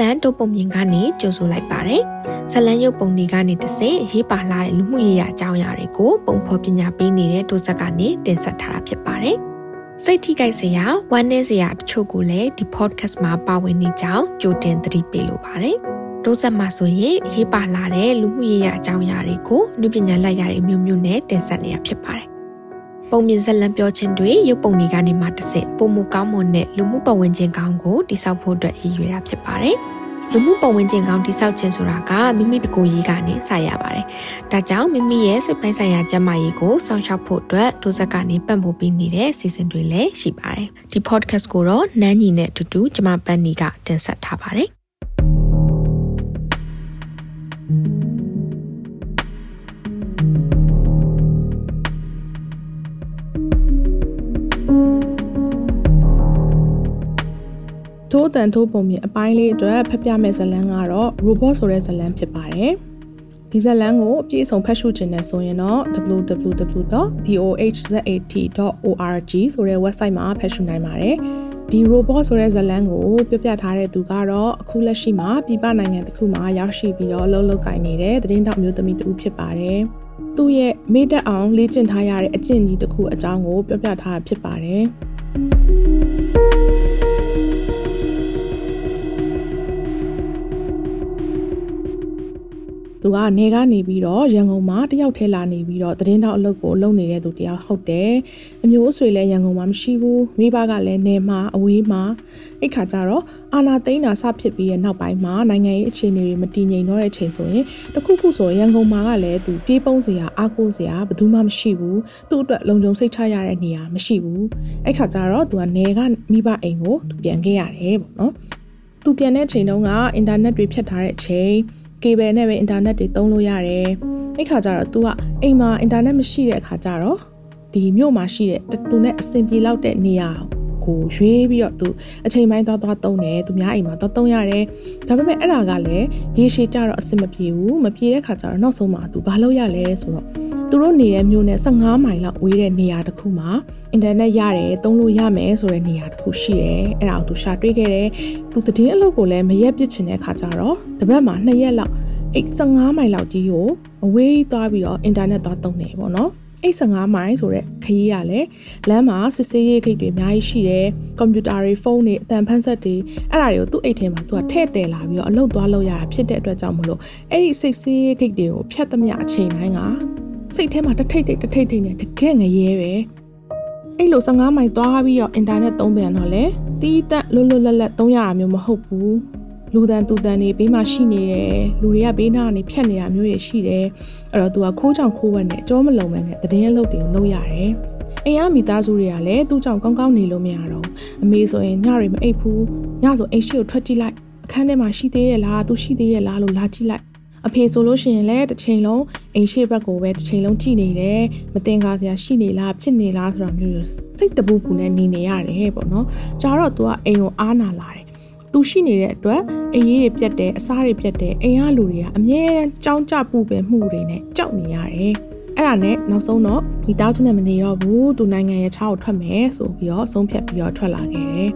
တန်တုပ်ပုံမြင်ကနေကြိုဆိုလိုက်ပါတယ်။ဇလန်ရုပ်ပုံတွေကနေတဆင့်ရေးပါလာတဲ့လူမှုရေးရာအကြောင်းအရာတွေကိုပုံဖော်ပညာပေးနေတဲ့ဒုစက်ကနေတင်ဆက်ထားတာဖြစ်ပါတယ်။စိတ်ထိကြိုက်စရာဝမ်းနည်းစရာတချို့ကိုလည်းဒီ podcast မှာပါဝင်နေကြောင်းကြိုတင်သတိပေးလိုပါတယ်။ဒုစက်မှာဆိုရင်ရေးပါလာတဲ့လူမှုရေးရာအကြောင်းအရာတွေကိုလူပညာလက်ရာတွေမျိုးမျိုးနဲ့တင်ဆက်နေတာဖြစ်ပါတယ် ပုံမြင်ဇက်လံပြောခြင်းတွေရုပ်ပုံတွေကနေမှတစ်ဆင့်ပုံမကောင်းမွန်တဲ့လူမှုပတ်ဝန်းကျင်ကောင်းကိုတိစောက်ဖို့အတွက်ရည်ရွယ်တာဖြစ်ပါတယ်။လူမှုပတ်ဝန်းကျင်ကောင်းတိစောက်ခြင်းဆိုတာကမိမိတကိုယ်ရေးကနေစရပါတယ်။ဒါကြောင့်မိမိရဲ့စိတ်ပိုင်းဆိုင်ရာကျန်းမာရေးကိုစောင့်ရှောက်ဖို့အတွက်ဒုစက်ကနေပံ့ပိုးပေးနေတဲ့စီစဉ်တွေလည်းရှိပါတယ်။ဒီ podcast ကိုတော့နန်းညီနဲ့အတူတူကျမပန်းနီကတင်ဆက်ထားပါတယ်။ ထိုးတန်ထိုးပုံမြင်အပိုင်းလေးအတွက်ဖတ်ပြမယ့်ဇာတ်လမ်းကတော့ robot ဆိုတဲ့ဇာတ်လမ်းဖြစ်ပါတယ်။ဒီဇာတ်လမ်းကိုအပြည့်အစုံဖတ်ရှုခြင်းနဲ့ဆိုရင်တော့ www.dohzat.org ဆိုတဲ့ website မှာဖတ်ရှုနိုင်ပါတယ်။ဒီ robot ဆိုတဲ့ဇာတ်လမ်းကိုပြပြထားတဲ့သူကတော့အခုလက်ရှိမှာပြည်ပနိုင်ငံတစ်ခုမှာရောက်ရှိပြီးတော့လှုပ်လှုပ်ကိုင်နေတဲ့သတင်းတောက်မျိုးသမီးတူဖြစ်ပါတယ်။သူ့ရဲ့မေ့တက်အောင်လေ့ကျင့်ထားရတဲ့အကျင့်ကြီးတစ်ခုအကြောင်းကိုပြပြထားဖြစ်ပါတယ်။ သူကနေကနေပြီးတော့ရန်ကုန်မှာတယောက်ထဲလာနေပြီးတော့သတင်းတောက်အလုပ်ကိုလုပ်နေတဲ့သူတယောက်ဟုတ်တယ်အမျိုးအဆွေလည်းရန်ကုန်မှာမရှိဘူးမိဘကလည်းနေမှာအဝေးမှာအဲ့ခါကျတော့အာနာသိန်းတာစဖြစ်ပြီးရဲ့နောက်ပိုင်းမှာနိုင်ငံရေးအခြေအနေတွေမတည်ငြိမ်တော့တဲ့အချိန်ဆိုရင်တခုခုဆိုရန်ကုန်မှာကလည်းသူပြေးပုံးစရာအားကိုးစရာဘယ်သူမှမရှိဘူးသူ့အတွက်လုံခြုံစိတ်ချရတဲ့နေရာမရှိဘူးအဲ့ခါကျတော့သူကနေကမိဘအိမ်ကိုသူပြန်ခဲ့ရတယ်ပေါ့နော်သူပြန်တဲ့အချိန်တုန်းကအင်တာနက်တွေဖြတ်ထားတဲ့အချိန် ကေဘယ်နဲ့ပဲအင်တာနက်တွေသုံးလို့ရတယ်။အဲ့ခါကျတော့ तू ကအိမ်မှာအင်တာနက်မရှိတဲ့အခါကျတော့ဒီမြို့မှာရှိတဲ့သူနဲ့အဆင်ပြေလောက်တဲ့နေရာကိုရွေးပြီးတော့သူအချိန်ပိုင်းသွားသွားသုံးတယ်သူများအိမ်မှာသွားသုံးရတယ်ဒါပေမဲ့အဲ့ဒါကလည်းရေရှည်ကြတော့အဆင်မပြေဘူးမပြေတဲ့ခါကျတော့နောက်ဆုံးမှာသူဘာလုပ်ရလဲဆိုတော့ သူတို့နေတဲ့မြို့နဲ့15မိုင်လောက်ဝေးတဲ့နေရာတစ်ခုမှာအင်တာနက်ရတယ်သုံးလို့ရမယ်ဆိုတဲ့နေရာတစ်ခုရှိတယ်အဲ့ဒါကိုသူရှာတွေ့ခဲ့တယ်သူတည်င်းအလုပ်ကိုလည်းမရက်ပစ်ချင်တဲ့ခါကျတော့တပတ်မှာ2ရက်လောက်အဲ့15မိုင်လောက်ကြီးကိုအဝေးသွားပြီးတော့အင်တာနက်သွားသုံးတယ်ပေါ့နော်အဲ့15မိုင်ဆိုတဲ့ခရီးရလဲလမ်းမှာစစ်စေးရေးခိတ်တွေအများကြီးရှိတယ်ကွန်ပျူတာတွေဖုန်းတွေအတန်ဖန်ဆက်တွေအဲ့ဒါတွေကိုသူ့အိတ်ထဲမှာသူကထည့်တယ်လာပြီးတော့အလုပ်သွားလုပ်ရတာဖြစ်တဲ့အတွက်ကြောင့်မလို့အဲ့ဒီစိတ်စေးရေးခိတ်တွေကိုဖြတ်သမျှအချိန်တိုင်းက စိတ်ထဲမှာတထိတ်ထိတ်တထိတ်ထိတ်နဲ့တကယ်ငရဲပဲအဲ့လို15မိုင်သွားပြီးတော့အင်တာနက်သုံးပြန်တော့လေတီးတက်လွတ်လွတ်လပ်လပ်သုံးရတာမျိုးမဟုတ်ဘူးလူတန်သူတန်တွေဘေးမှာရှိနေတယ်လူတွေကဘေးနားကနေဖြတ်နေတာမျိုးတွေရှိတယ်အဲ့တော့သူကခိုးကြောင်ခိုးဝက်နဲ့အကြောမလုံမဲနဲ့တည်င်းအလုပ်တွေကိုလုပ်ရတယ်အိမ်ရမိသားစုတွေကလည်းသူ့ကြောင့်ကောင်းကောင်းနေလို့မရတော့အမေဆိုရင်ညတွေမအိပ်ဘူးညဆိုအိမ်ရှိကိုထွက်ကြည့်လိုက်အခန်းထဲမှာရှိသေးရဲ့လားသူရှိသေးရဲ့လားလို့လာကြည့်လိုက် အဖေဆိုလို့ရှိရင်လည်းတစ်ချိန်လုံးအိမ်ရှိဘက်ကိုပဲတစ်ချိန်လုံးကြည့်နေတယ်မတင်ကားစရာရှိနေလားဖြစ်နေလားဆိုတာမျိုးစိတ်တပူပူနဲ့နေနေရတယ်ပေါ့နော်ကြာတော့ तू ကအိမ်ကိုအားနာလာတယ်သူရှိနေတဲ့အတွက်အရေးတွေပြတ်တယ်အစားတွေပြတ်တယ်အိမ်ကလူတွေကအမြဲတမ်းကြောင်းကြပူပဲမှုတွေနဲ့ကြောက်နေရတယ်အဲ့ဒါနဲ့နောက်ဆုံးတော့မိသားစုနဲ့မနေတော့ဘူးသူနိုင်ငံရဲ့ခြားကိုထွက်မယ်ဆိုပြီးတော့ဆုံးဖြတ်ပြီးတော့ထွက်လာခဲ့တယ်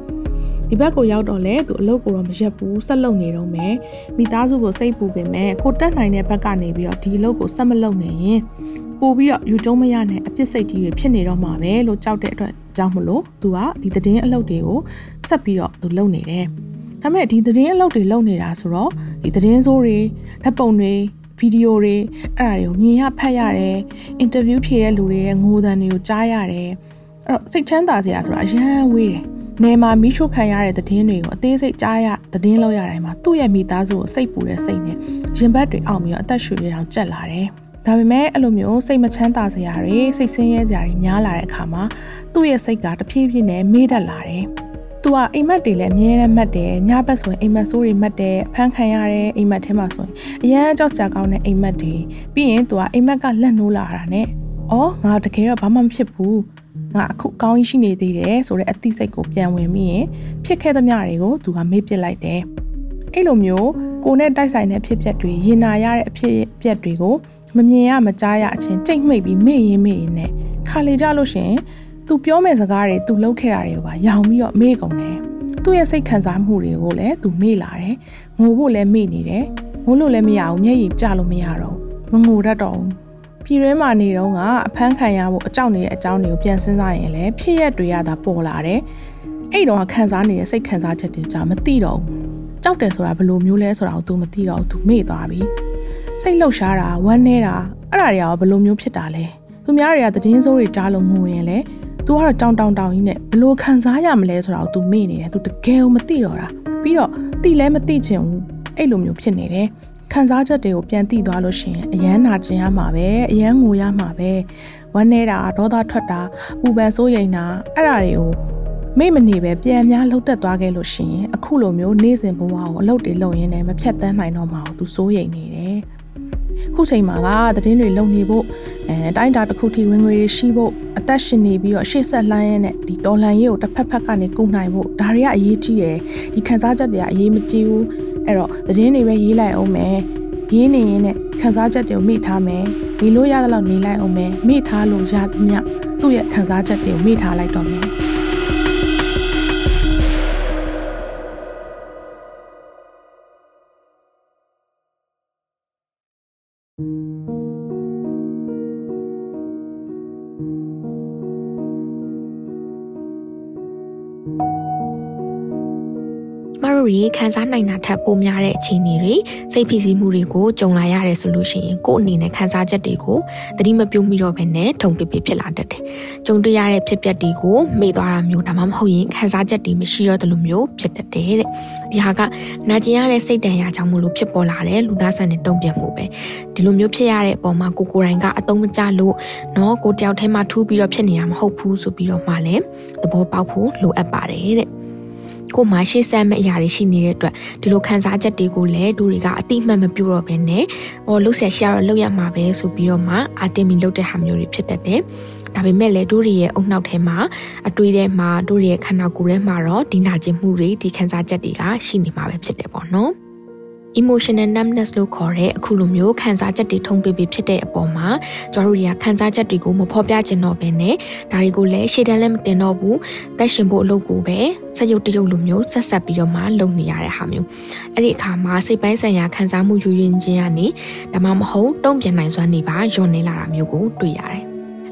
ဒီဘက်ကိုရောက်တော့လေသူအလုပ်ကိုတော့မရက်ဘူးဆက်လုပ်နေတော့မယ်မိသားစုကိုစိတ်ပူပင်မဲ့ကိုတက်နိုင်တဲ့ဘက်ကနေပြီးတော့ဒီအလုပ်ကိုဆက်မလုပ်နိုင်ရင်ပို့ပြီးတော့ယူကျုံးမရနဲ့အပြစ်စိတ်ကြီးတွေဖြစ်နေတော့မှာပဲလို့ကြောက်တဲ့အတွက်ကြောင့်မလို့သူကဒီသတင်းအလုပ်တွေကိုဆက်ပြီးတော့သူလုပ်နေတယ်ဒါပေမဲ့ဒီသတင်းအလုပ်တွေလုပ်နေတာဆိုတော့ဒီသတင်းစိုးတွေဓာတ်ပုံတွေဗီဒီယိုတွေအဲ့ဒါတွေကိုမြင်ရဖတ်ရတယ်အင်တာဗျူးဖြေတဲ့လူတွေရဲ့ငိုသံတွေကိုကြားရတယ်အဲ့တော့စိတ်ချမ်းသာစရာဆိုတာအရန်ဝေးတယ် နေမှာမိရှုခံရတဲ့သတင်းတွေကိုအသေးစိတ်ကြားရသတင်းလောက်ရတိုင်းမှာသူ့ရဲ့မိသားစုကိုစိတ်ပူတဲ့စိတ်နဲ့ရင်ဘတ်တွေအောက်ပြီးတော့အသက်ရှူရအောင်ကြက်လာတယ်ဒါပေမဲ့အဲ့လိုမျိုးစိတ်မချမ်းသာစရာတွေစိတ်ဆင်းရဲစရာတွေများလာတဲ့အခါမှာသူ့ရဲ့စိတ်ကတဖြည်းဖြည်းနဲ့မေးတတ်လာတယ်သူကအိမ်မက်တွေလည်းအမြဲတမ်းမှတ်တယ်ညဘက်ဆိုရင်အိမ်မက်ဆိုးတွေမှတ်တယ်ဖမ်းခံရတယ်အိမ်မက်ထဲမှာဆိုရင်အရန်ကြောက်ကြကောင်းတဲ့အိမ်မက်တွေပြီးရင်သူကအိမ်မက်ကလက်နိုးလာတာနဲ့အော်ငါတကယ်တော့ဘာမှမဖြစ်ဘူး ငါအခုအကောင်းကြီးရှိနေသေးတယ်ဆိုတဲ့အသိစိတ်ကိုပြန်ဝင်ပြီးရင်ဖြစ်ခဲ့သမျှတွေကိုသူကမေ့ပစ်လိုက်တယ်အဲ့လိုမျိုးကိုနဲ့တိုက်ဆိုင်တဲ့ဖြစ်ပျက်တွေရင်နာရတဲ့အဖြစ်ပျက်တွေကိုမမြင်ရမကြားရအချင်းကြိတ်မှိတ်ပြီးမေ့ရင်မေ့ရင်နဲ့ခါလေကြလို့ရှင်သူပြောမဲ့စကားတွေသူလုပ်ခဲ့တာတွေကိုပါရောင်ပြီးတော့မေ့ကုန်တယ်သူသူ့ရဲ့စိတ်ခံစားမှုတွေကိုလည်းသူမေ့လာတယ်ငိုဖို့လည်းမေ့နေတယ်ငိုလို့လည်းမရဘူးမျက်ရည်ကျလို့မရတော့ဘူးမငိုတတ်တော့ဘူး ပြည်တွင်းမှာနေတော့ကအဖမ်းခံရဖို့အကြောက်နေတဲ့အကြောင်းတွေကိုပြန်စဉ်းစားရင်လည်းဖြစ်ရက်တွေကသာပေါ်လာတယ်အဲ့တော့ခံစားနေတဲ့စိတ်ခံစားချက်တွေကြောင့်မသိတော့ဘူးကြောက်တယ်ဆိုတာဘယ်လိုမျိုးလဲဆိုတာကို तू မသိတော့ဘူး तू မေ့သွားပြီစိတ်လှုပ်ရှားတာဝမ်းနေတာအဲ့ဒါတွေရောဘယ်လိုမျိုးဖြစ်တာလဲသူများတွေကသတင်းစိုးတွေကြားလို့ငိုရင်လည်း तू ကတော့တောင်းတောင်းတောင်းကြီးနဲ့ဘယ်လိုခံစားရမလဲဆိုတာကို तू မေ့နေတယ် तू တကယ်ကိုမသိတော့တာပြီးတော့သိလဲမသိချင်ဘူးအဲ့လိုမျိုးဖြစ်နေတယ် ခံစားချက်တွေကိုပြန်သိသွားလို့ရှိရင်အယမ်းနာကျင်ရမှာပဲအယမ်းငိုရမှာပဲဝမ်းနေတာဒေါသထွက်တာပူပန်စိုးရိမ်တာအဲ့ဒါတွေကိုမိမနေပဲပြန်များလှုပ်တက်သွားခဲ့လို့ရှိရင်အခုလိုမျိုးနေစဉ်ဘဝကိုအလုပ်တွေလုပ်ရင်းနဲ့မဖြတ်တန်းနိုင်တော့မှာကိုသူစိုးရိမ်နေတယ်ခုချိန်မှာကသတင်းတွေလုံနေဖို့အဲတိုင်းတာတစ်ခုထိဝင်ငွေတွေရှိဖို့အသက်ရှင်နေပြီးတော့ရှေ့ဆက်လှမ်းရင်းနဲ့ဒီတော်လန်ရေးကိုတစ်ဖက်ဖက်ကနေကုနိုင်ဖို့ဒါတွေကအရေးကြီးတယ်ဒီခံစားချက်တွေကအရေးမကြီးဘူး အဲ့တော့သတင်းတွေပဲရေးလိုက်အောင်မယ်ရေးနေရင်နဲ့ခံစားချက်တွေကိုမိထားမယ်နေလို့ရသလောက်နေလိုက်အောင်မယ်မိထားလို့ရသမျှသူ့ရဲ့ခံစားချက်တွေကိုမိထားလိုက်တော့မယ် တို့တွေခံစားနိုင်တာထက်ပိုများတဲ့အခြေအနေတွေစိတ်ဖိစီးမှုတွေကိုကြုံလာရတယ်ဆိုလို့ရှိရင်ကိုယ့်အနေနဲ့ခံစားချက်တွေကိုသတိမပြုမိတော့ဘဲနဲ့ထုံပစ်ပစ်ဖြစ်လာတတ်တယ်။ကြုံတွေ့ရတဲ့ဖြစ်ပျက်တွေကိုမေ့သွားတာမျိုးဒါမှမဟုတ်ရင်ခံစားချက်တွေမရှိတော့တယ်လို့မျိုးဖြစ်တတ်တယ်တဲ့။ဒီဟာကနာကျင်ရတဲ့စိတ်တန်ရာကြောင့်မလို့ဖြစ်ပေါ်လာတဲ့လူသားဆန်တဲ့တုံ့ပြန်မှုပဲ။ဒီလိုမျိုးဖြစ်ရတဲ့အပေါ်မှာကိုကိုရိုင်းကအတုံးမကျလို့နော်ကိုတယောက်တည်းမှထူးပြီးတော့ဖြစ်နေတာမဟုတ်ဘူးဆိုပြီးတော့မှလည်းသဘောပေါက်ဖို့လိုအပ်ပါတယ်တဲ့။ ကိုမှရှေ့ဆက်မဲ့အရာတွေရှိနေတဲ့အတွက်ဒီလိုခံစားချက်တွေကိုလည်းသူတွေကအတိမတ်မပြုတော့ဘဲနဲ့ဟောလှုပ်ဆက်ရှာတော့လှုပ်ရမှာပဲဆိုပြီးတော့မှအာတင်မီလှုပ်တဲ့ဟာမျိုးတွေဖြစ်တတ်တယ်ဒါပေမဲ့လည်းတို့တွေရဲ့အုံနောက်ထဲမှာအတွေ့ထဲမှာတို့တွေရဲ့ခန္ဓာကိုယ်ထဲမှာတော့ဒီနာကျင်မှုတွေဒီခံစားချက်တွေကရှိနေမှာပဲဖြစ်တယ်ပေါ့နော်။ emotional numbness လို့ခေါ်တဲ့အခုလိုမျိုးခံစားချက်တွေထုံးပေးပြီးဖြစ်တဲ့အပေါ်မှာကျတို့တွေကခံစားချက်တွေကိုမဖော်ပြချင်တော့ဘဲနဲ့ဒါတွေကိုလည်းရှေ့တန်းလည်းမတင်တော့ဘူးတက်ရှင်ဖို့အလုပ်ကိုပဲစက်ရုပ်တရုပ်လိုမျိုးဆက်ဆက်ပြီးတော့မှလုပ်နေရတဲ့ဟာမျိုးအဲ့ဒီအခါမှာစိတ်ပိုင်းဆိုင်ရာခံစားမှုယူရင်ချင်းကနေဒါမှမဟုတ်တုံ့ပြန်နိုင်စွမ်းနေပါယွန်နေလာတာမျိုးကိုတွေ့ရတယ်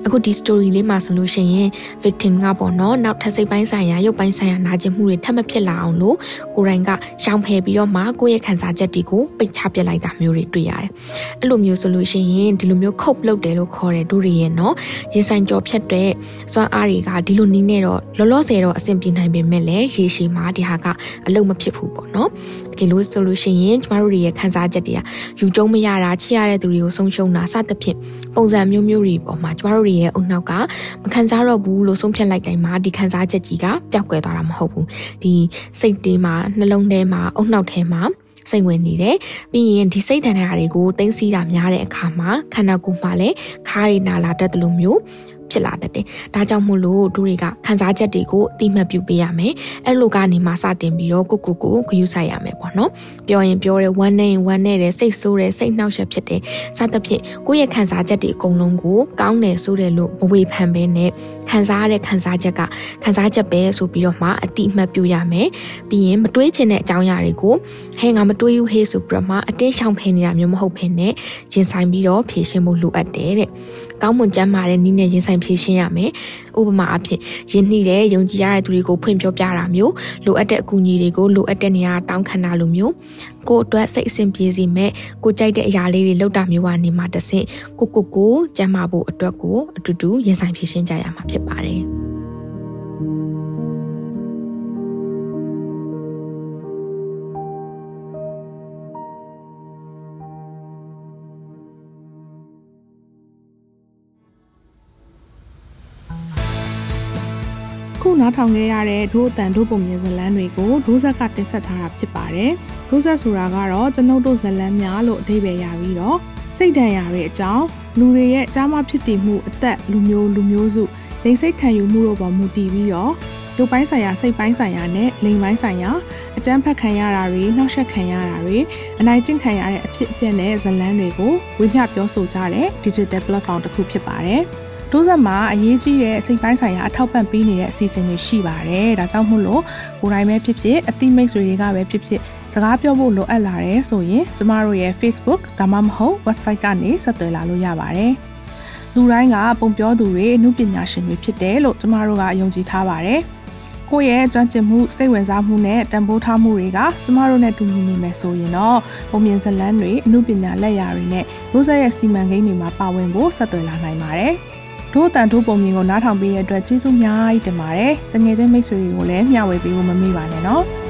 အခုဒီ story လေးမှာဆိုလို့ရှိရင် victim ကပေါ့နော်နောက်ထပ်စိတ်ပိုင်းဆိုင်ရာရုပ်ပိုင်းဆိုင်ရာနာကျင်မှုတွေထပ်မဖြစ်လာအောင်လို့ကိုရိုင်းကရှောင်ဖယ်ပြီးတော့မှကိုယ့်ရဲ့ခံစားချက်တွေကိုပိတ်ချပစ်လိုက်တာမျိုးတွေတွေ့ရတယ်။အဲ့လိုမျိုးဆိုလို့ရှိရင်ဒီလိုမျိုးခုတ်လုပ်တယ်လို့ခေါ်တဲ့တို့တွေရဲ့နော်ရင်ဆိုင်ကြော်ဖြတ်တဲ့စွမ်းအားတွေကဒီလိုနီးနေတော့လောလောဆယ်တော့အဆင်ပြေနိုင်ပေမဲ့လည်းရေရှည်မှာဒီဟာကအလုပ်မဖြစ်ဘူးပေါ့နော်။ တကယ်လို့ဆိုလို့ရှိရင်ကျမတို့တွေရဲ့ခံစားချက်တွေကယူကျုံမရတာချစ်ရတဲ့သူတွေကိုဆုံးရှုံးတာစသဖြင့်ပုံစံမျိုးမျိုးတွေပေါ်မှာကျမတို့တွေရဲ့အုံနောက်ကမခံစားတော့ဘူးလို့ဆုံးဖြတ်လိုက်တိုင်းမှာဒီခံစားချက်ကြီးကပျောက်ကွယ်သွားတာမဟုတ်ဘူးဒီစိတ်သေးမှာနှလုံးထဲမှာအုံနောက်ထဲမှာစိတ်ဝင်နေတယ်ပြီးရင်ဒီစိတ်ဒဏ်ရာတွေကိုတင်းစီးတာများတဲ့အခါမှာခန္ဓာကိုယ်မှာလည်းခါးရီနာလာတတ်တယ်လို့မျိုး ဖြစ်လာတတ်တယ်။ဒါကြောင့်မို့လို့သူတွေကခံစားချက်တွေကိုအတိမတ်ပြုပေးရမယ်။အဲ့လိုကနေမှစတင်ပြီးတော့ကိုကိုကိုဂယူဆိုင်ရမယ်ပေါ့နော်။ပြောရင်ပြောတယ်ဝမ်းနေရင်ဝမ်းနေတယ်စိတ်ဆိုးတယ်စိတ်နှောက်ယှက်ဖြစ်တယ်။စသဖြင့်ကိုယ့်ရဲ့ခံစားချက်တွေအကုန်လုံးကိုကောင်းတယ်ဆိုတယ်လို့မဝေဖန်ဘဲနဲ့ခံစားရတဲ့ခံစားချက်ကခံစားချက်ပဲဆိုပြီးတော့မှအတိအမှတ်ပြုရမယ်။ပြီးရင်မတွေးချင်တဲ့အကြောင်းအရာတွေကိုဟဲငါမတွေးဘူးဟေးဆိုပြီးတော့မှအတင်းရှောင်ဖယ်နေတာမျိုးမဟုတ်ဘဲနဲ့ရင်ဆိုင်ပြီးတော့ဖြေရှင်းဖို့လိုအပ်တယ်တဲ့။ကောင်းမွန်ကျန်းမာတဲ့နည်းနဲ့ရင်ဆိုင်ဖြေရှင်းရမယ်။ဥပမာအဖြစ်ယဉ်နှီးတဲ့ယုံကြည်ရတဲ့သူတွေကိုဖွင့်ပြောပြတာမျိုးလိုအပ်တဲ့အကူအညီတွေကိုလိုအပ်တဲ့နေရာတောင်းခံတာလိုမျိုးကိုအတွက်စိတ်အဆင်ပြေစေမဲ့ကိုကြိုက်တဲ့အရာလေးတွေလုပ်တာမျိုးကနေမှတဆင့်ကိုကိုကိုကျန်းမာဖို့အတွက်ကိုအတူတူရင်ဆိုင်ဖြေရှင်းကြရမှာဖြစ်ပါတယ်။ နားထောင်ခဲ့ရတဲ့ဒို့အတန်ဒို့ပုံမြင်ဇလန်းတွေကိုဒိုးဆက်ကတင်ဆက်ထားတာဖြစ်ပါတယ်။ဒိုးဆက်ဆိုတာကတော့ကျွန်ုပ်တို့ဇလန်းများလို့အဓိပ္ပာယ်ရပြီးတော့စိတ်ဒဏ်ရာတွေအကြောင်းလူတွေရဲ့ကြားမဖြစ်တည်မှုအသက်လူမျိုးလူမျိုးစုလိင်စိတ်ခံယူမှုတို့ပေါ်မူတည်ပြီးတော့ရုပ်ပိုင်းဆိုင်ရာစိတ်ပိုင်းဆိုင်ရာနဲ့လိင်ပိုင်းဆိုင်ရာအကြမ်းဖက်ခံရတာတွေနှောက်ယှက်ခံရတာတွေအနိုင်ကျင့်ခံရတဲ့အဖြစ်အပျက်နဲ့ဇလန်းတွေကိုဝေမျှပြောဆိုကြတဲ့ digital platform တစ်ခုဖြစ်ပါတယ်။ တိုးဆက်မှာအရေးကြီးတဲ့စိတ်ပိုင်းဆိုင်ရာအထောက်ပံ့ပေးနေတဲ့အစီအစဉ်တွေရှိပါတယ်ဒါကြောင့်မို့လို့ကိုယ်တိုင်ပဲဖြစ်ဖြစ်အတိမိတ်ဆွေတွေကပဲဖြစ်ဖြစ်စကားပြောဖို့လိုအပ်လာတယ်ဆိုရင်ကျမတို့ရဲ့ Facebook ဒါမှမဟုတ် website ကနေဆက်သွယ်လာလို့ရပါတယ်လူတိုင်းကပုံပြောသူတွေအမှုပညာရှင်တွေဖြစ်တယ်လို့ကျမတို့ကယုံကြည်ထားပါတယ်ကိုယ့်ရဲ့ကျွမ်းကျင်မှုစိတ်ဝင်စားမှုနဲ့တန်ဖိုးထားမှုတွေကကျမတို့နဲ့တူညီနေမယ်ဆိုရင်တော့ပုံမြင်ဇလန်းတွေအမှုပညာလက်ရာတွေနဲ့ရိုးစက်ရဲ့စီမံကိန်းတွေမှာပါဝင်ဖို့ဆက်သွယ်လာနိုင်ပါတယ်။ တို့တန်ထိုးပုံမြင်ကိုနားထောင်ပေးတဲ့အတွက်ကျေးဇူးများကြီးတင်ပါတယ်။တငယ်ချင်းမိတ်ဆွေတွေကိုလည်းမျှဝေပေးဖို့မမေ့ပါနဲ့နော်။